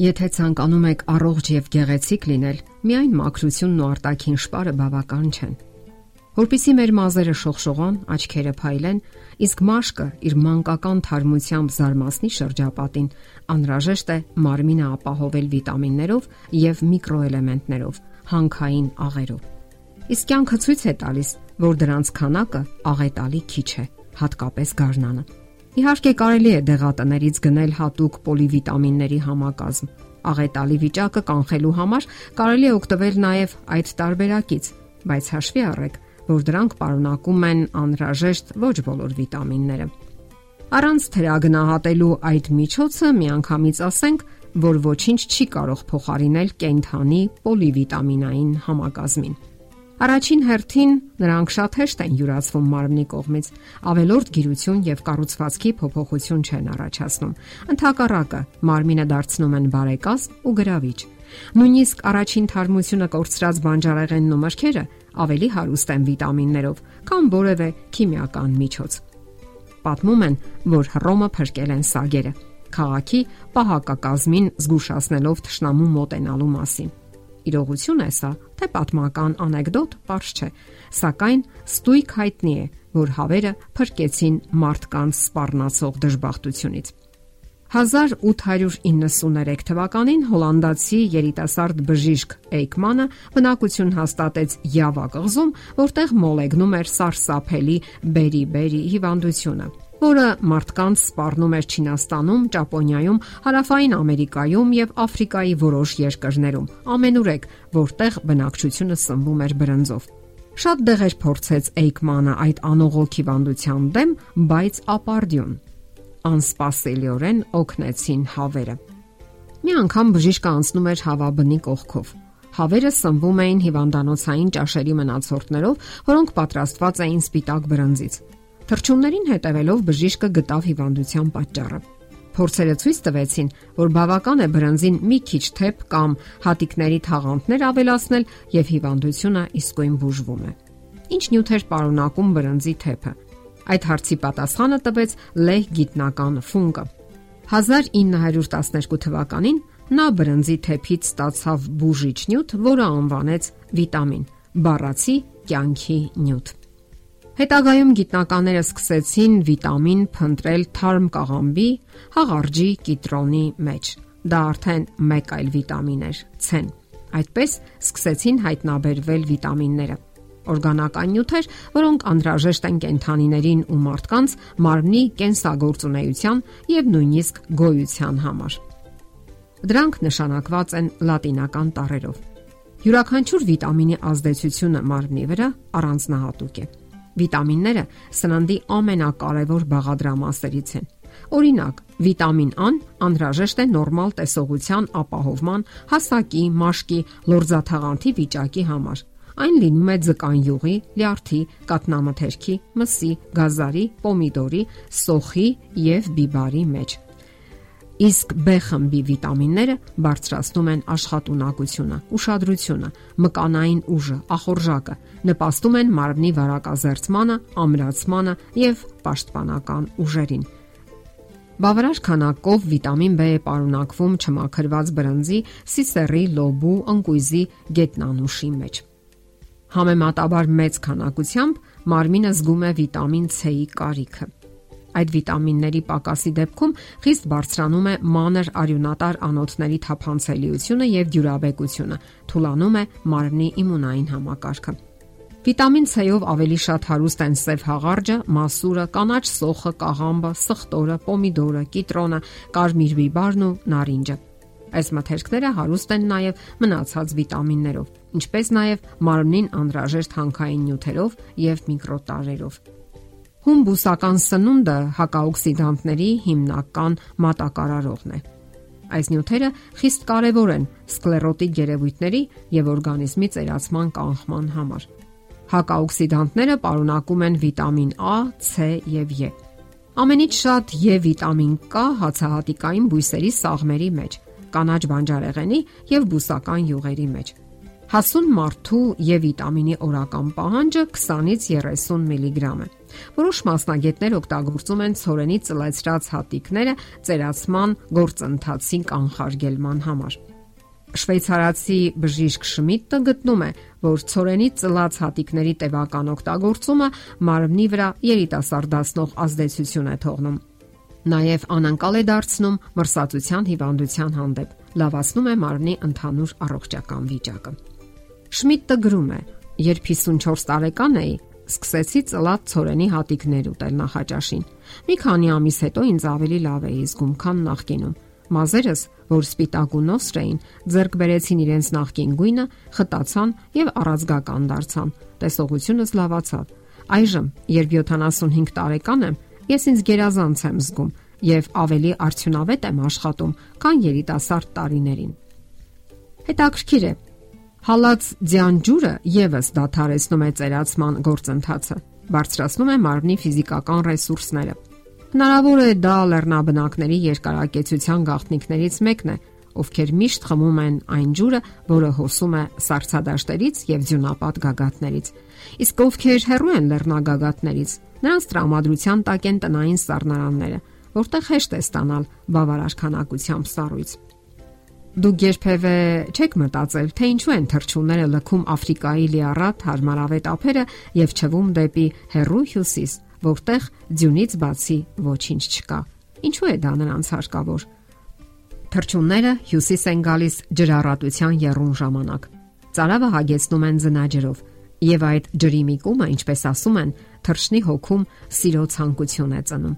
Եթե ցանկանում եք առողջ եւ գեղեցիկ լինել, միայն մաքրությունն ու արտաքին շպարը բավական չեն։ Որպիսի մեր մազերը շողշողան, աչքերը փայլեն, իսկ մաշկը իր մանկական թարմությամբ զարմացնի շրջապատին, անհրաժեշտ է մարմինը ապահովել վիտամիններով եւ միկրոէլեմենտներով, հանքային աղերով։ Իսկ կյանքը ցույց է տալիս, որ դրանց քանակը աղետալի քիչ է, հատկապես գարնանը։ Իհարկե կարելի է դեղատներից գնել հատուկ պոլիվիտամինների համակազմ։ Աղետալի վիճակը կանխելու համար կարելի է օգտվել նաև այդ տարբերակից, բայց հաշվի առեք, որ դրանք պարունակում են անհրաժեշտ ոչ բոլոր վիտամինները։ Առանց թերագնահատելու այդ միջոցը միանգամից ասենք, որ ոչինչ չի կարող փոխարինել կենթանի պոլիվիտամինային համակազմին։ Առաջին հերթին նրանք շատ հեշտ են յուրացվում մարմնի կողմից, ավելորդ գիրություն եւ կառուցվածքի փոփոխություն չեն առաջացնում։ Ընթակառակը մարմինը դարձնում են բարեկազմ ու գրավիչ։ Նույնիսկ առաջին թարմությունը կորցրած բանջարեղենն ու մրգերը ավելի հարուստ են վիտամիններով, քան որևէ քիմիական միջոց։ Պատմում են, որ Հռոմը փրկել են սագերը քաղաքի պահակակազմին զգուշացնելով ճշնամու մոտենալու մասին։ Իրողություն է սա, թե պատմական անեկդոտ, པարզ չէ, սակայն ստույգ հայտնի է, որ հավերը փրկեցին մարդկանց սպառնացող դժբախտությունից։ 1893 թվականին հոլանդացի երիտասարդ բժիշկ Էյկմանը բնակություն հաստատեց Յավա կղզում, որտեղ մոլեգնում էր սարսափելի բերի-բերի հիվանդությունը որը մարդկանց սպառնում էր Չինաստանում, Ճապոնիայում, Հարավային Ամերիկայում եւ Աֆրիկայի որոշ երկրներում։ Ամենուրեք, որտեղ բնակչությունը սնվում էր բրնձով։ Շատ դեղեր փորձեց Էյկմանը այդ անողոք հիվանդության դեմ, բայց ապարդյուն։ Անսպասելիորեն օգնեցին հավերը։ Մի անգամ բժիշկը անցնում էր հավաբնի կողքով։ Հավերը սնվում էին հիվանդանոցային ճաշերի մնացորդներով, որոնք պատրաստված էին սպիտակ բրնձից։ Թրջուններին հետևելով բժիշկը գտավ հիվանդության պատճառը։ Փորձերը ցույց տվեցին, որ բավական է բրնձին մի քիչ թեփ կամ հատիկների թաղանթներ ավելացնել եւ հիվանդությունը իսկույն բուժվում է։ Ինչ նյութեր պարունակում բրնձի թեփը։ Այդ հարցի պատասխանը տվեց լեհ գիտնական Ֆունկը։ 1912 թվականին նա բրնձի թեփից ստացավ բուժիչ նյութ, որը անվանեց վիտամին՝ բառացի կյանքի նյութ։ Հետագայում գիտնականները սկսեցին վիտամին փնտրել թարմ կաղամբի, հաղարջի, կիտրոնի մեջ։ Դա արդեն մեկ այլ վիտամին էր՝ ցեն։ Այդպես սկսեցին հայտնաբերվել վիտամինները։ Օրգանական նյութեր, որոնք անհրաժեշտ են կենթանիներին ու մարդկանց մարմնի կենսագործունեության եւ նույնիսկ գոյության համար։ Դրանք նշանակված են լատինական տառերով։ Յուրաքանչյուր վիտամինի ազդեցությունը մարմնի վրա առանձնահատուկ է։ Վիտամինները սննդի ամենակարևոր բաղադրամասերից են։ Օրինակ, վիտամին A-ն անհրաժեշտ է նորմալ տեսողության ապահովման, հասակի, մաշկի, լորձաթաղանթի վիճակի համար։ Այն լինում է ձկան յուղի, լյարդի, կատնամթերքի, մսի, գազարի, պոմիդորի, սոխի եւ բիբարի մեջ։ Իսկ B խմբի վիտամինները բարձրացնում են աշխատունակությունը, ուշադրությունը, մկանային ուժը, ախորժակը, նպաստում են մարմնի վարակազերծմանը, ամրացմանը եւ պաշտպանական ուժերին։ Բավարար քանակով վիտամին B է պարունակվում չմաքրված բրնձի, սիսեռի, լոբու, ընկույզի, գետնանուշի մեջ։ Համեմատաբար մեծ քանակությամբ մարմինը զգում է վիտամին C-ի կարիքը։ Այդ վիտամինների պակասի դեպքում խիստ բարձրանում է մանր արյունատար անոթների թափանցելիությունը եւ դյուրաբեկությունը, թուլանում է մարմնի իմունային համակարգը։ Վիտամին C-ով ավելի շատ հարուստ են սև հաղարջը, մասուրը, կանաչ սոխը, կաղամբը, սխտորը, պոմիդորը, կիտրոնը, կարմիր բիբարն ու նարինջը։ Այս մթերքները հարուստ են նաև մնացած վիտամիններով, ինչպես նաև մարմնին անհրաժեշտ հանքային նյութերով եւ միկրոտարերով։ Հումբուսական սնունդը հակաօքսիդանտների հիմնական մատակարարողն է։ Այս նյութերը խիստ կարևոր են սկլերոտիկ երևույթների եւ օրգանիզմի ծերացման կանխման համար։ Հակաօքսիդանտները պարունակում են վիտամին A, C եւ E։ Ամենից շատ E վիտամին կա հացահատիկային բույսերի սաղմերի մեջ, կանաչ բանջարեղենի եւ բուսական յուղերի մեջ։ Հասուն մարդու եւ վիտամինի օրական պահանջը 20-ից 30 միլիգրամ է։ Որոշ մասնագետներ օգտագործում են ցորենի ծլացրած հատիկները ծերացման գործընթացին կանխարգելման համար։ Շվեյցարացի բժիշկ Շմիդտը գտնում է, որ ցորենի ծլած հատիկների տևական օգտագործումը մարմնի վրա երիտասարդացնող ազդեցություն է թողնում։ Նաև անանկալ է դարձնում մրսածության հիվանդության հանդեպ, լավացնում է մարմնի ընդհանուր առողջական վիճակը։ Շմիդտը գրում է. Երբ 54 տարեկան էի, սկսեցի ծլած ցորենի հատիկներ ուտել նախաճաշին։ Մի քանի ամիս հետո ինձ ավելի լավ էի զգում, քան նախկինում։ Մազերս, որ սպիտակ ու նոսր էին, ձեռք բերեցին իրենց նախկին գույնը, խտացան եւ առածգական դարձան։ Տեսողությունս լավացավ։ Այժմ, երբ 75 տարեկան եմ, ես ինձ գերազանց եմ զգում եւ ավելի արդյունավետ եմ աշխատում, քան երիտասարդ տարիներին։ Հետաքրքիր է, Հալած ձյան ջուրը եւս դադարեցնում է ծերացման գործընթացը, բարձրացնում է մարմնի ֆիզիկական ռեսուրսները։ Հնարավոր է դա լեռնաբնակների երկարակեցության գաղտնիքներից մեկն է, ովքեր միշտ խմում են այն ջուրը, որը հոսում է սառցադաշտերից եւ ձյունապատ գագաթներից։ Իսկ ովքեր հեռու են լեռնագագաթներից, նրանց տրամադրության տակ են տնային սառնարանները, որտեղ հեշտ է ստանալ բավարար քանակությամբ սառույց։ Դուք երբևէ չեք մտածել, թե ինչու են թրջունները լքում Աֆրիկայի լիառատ հարմարավետ ափերը եւ չվում դեպի հերրու հյուսիս, որտեղ ձյունից բացի ոչինչ չկա։ Ինչու է դա նրանց հարկավոր։ Թրջունները հյուսիս են գալիս ջրառատության երրուն ժամանակ։ Ծարավը հագեցնում են զնաջրով, եւ այդ ջրի միկումը, ինչպես ասում են, թրջնի հոգում սիրո ցանկություն է ծնում։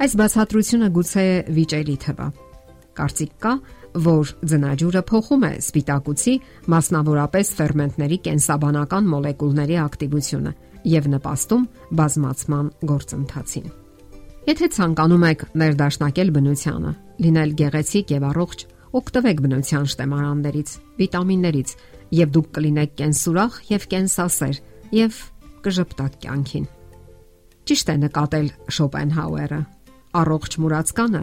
Այս բացատրությունը գուցե վիճելի թվա։ Կարծիք կա, որ ձնաճուրը փոխում է սպիտակուցի, մասնավորապես ферментների կենսաբանական մոլեկուլների ակտիվությունը եւ նպաստում բազմացման գործընթացին։ Եթե ցանկանում եք ներդաշնակել բնությանը, լինել գեղեցիկ եւ առողջ, օգտվեք բնության շտեմարաններից, վիտամիններից եւ դուք կլինեք կենսուրախ եւ կենսասեր եւ կժպտակ կյանքին։ Ճիշտ է նկատել Շոպենհաուերը։ Առողջ մուրացկանը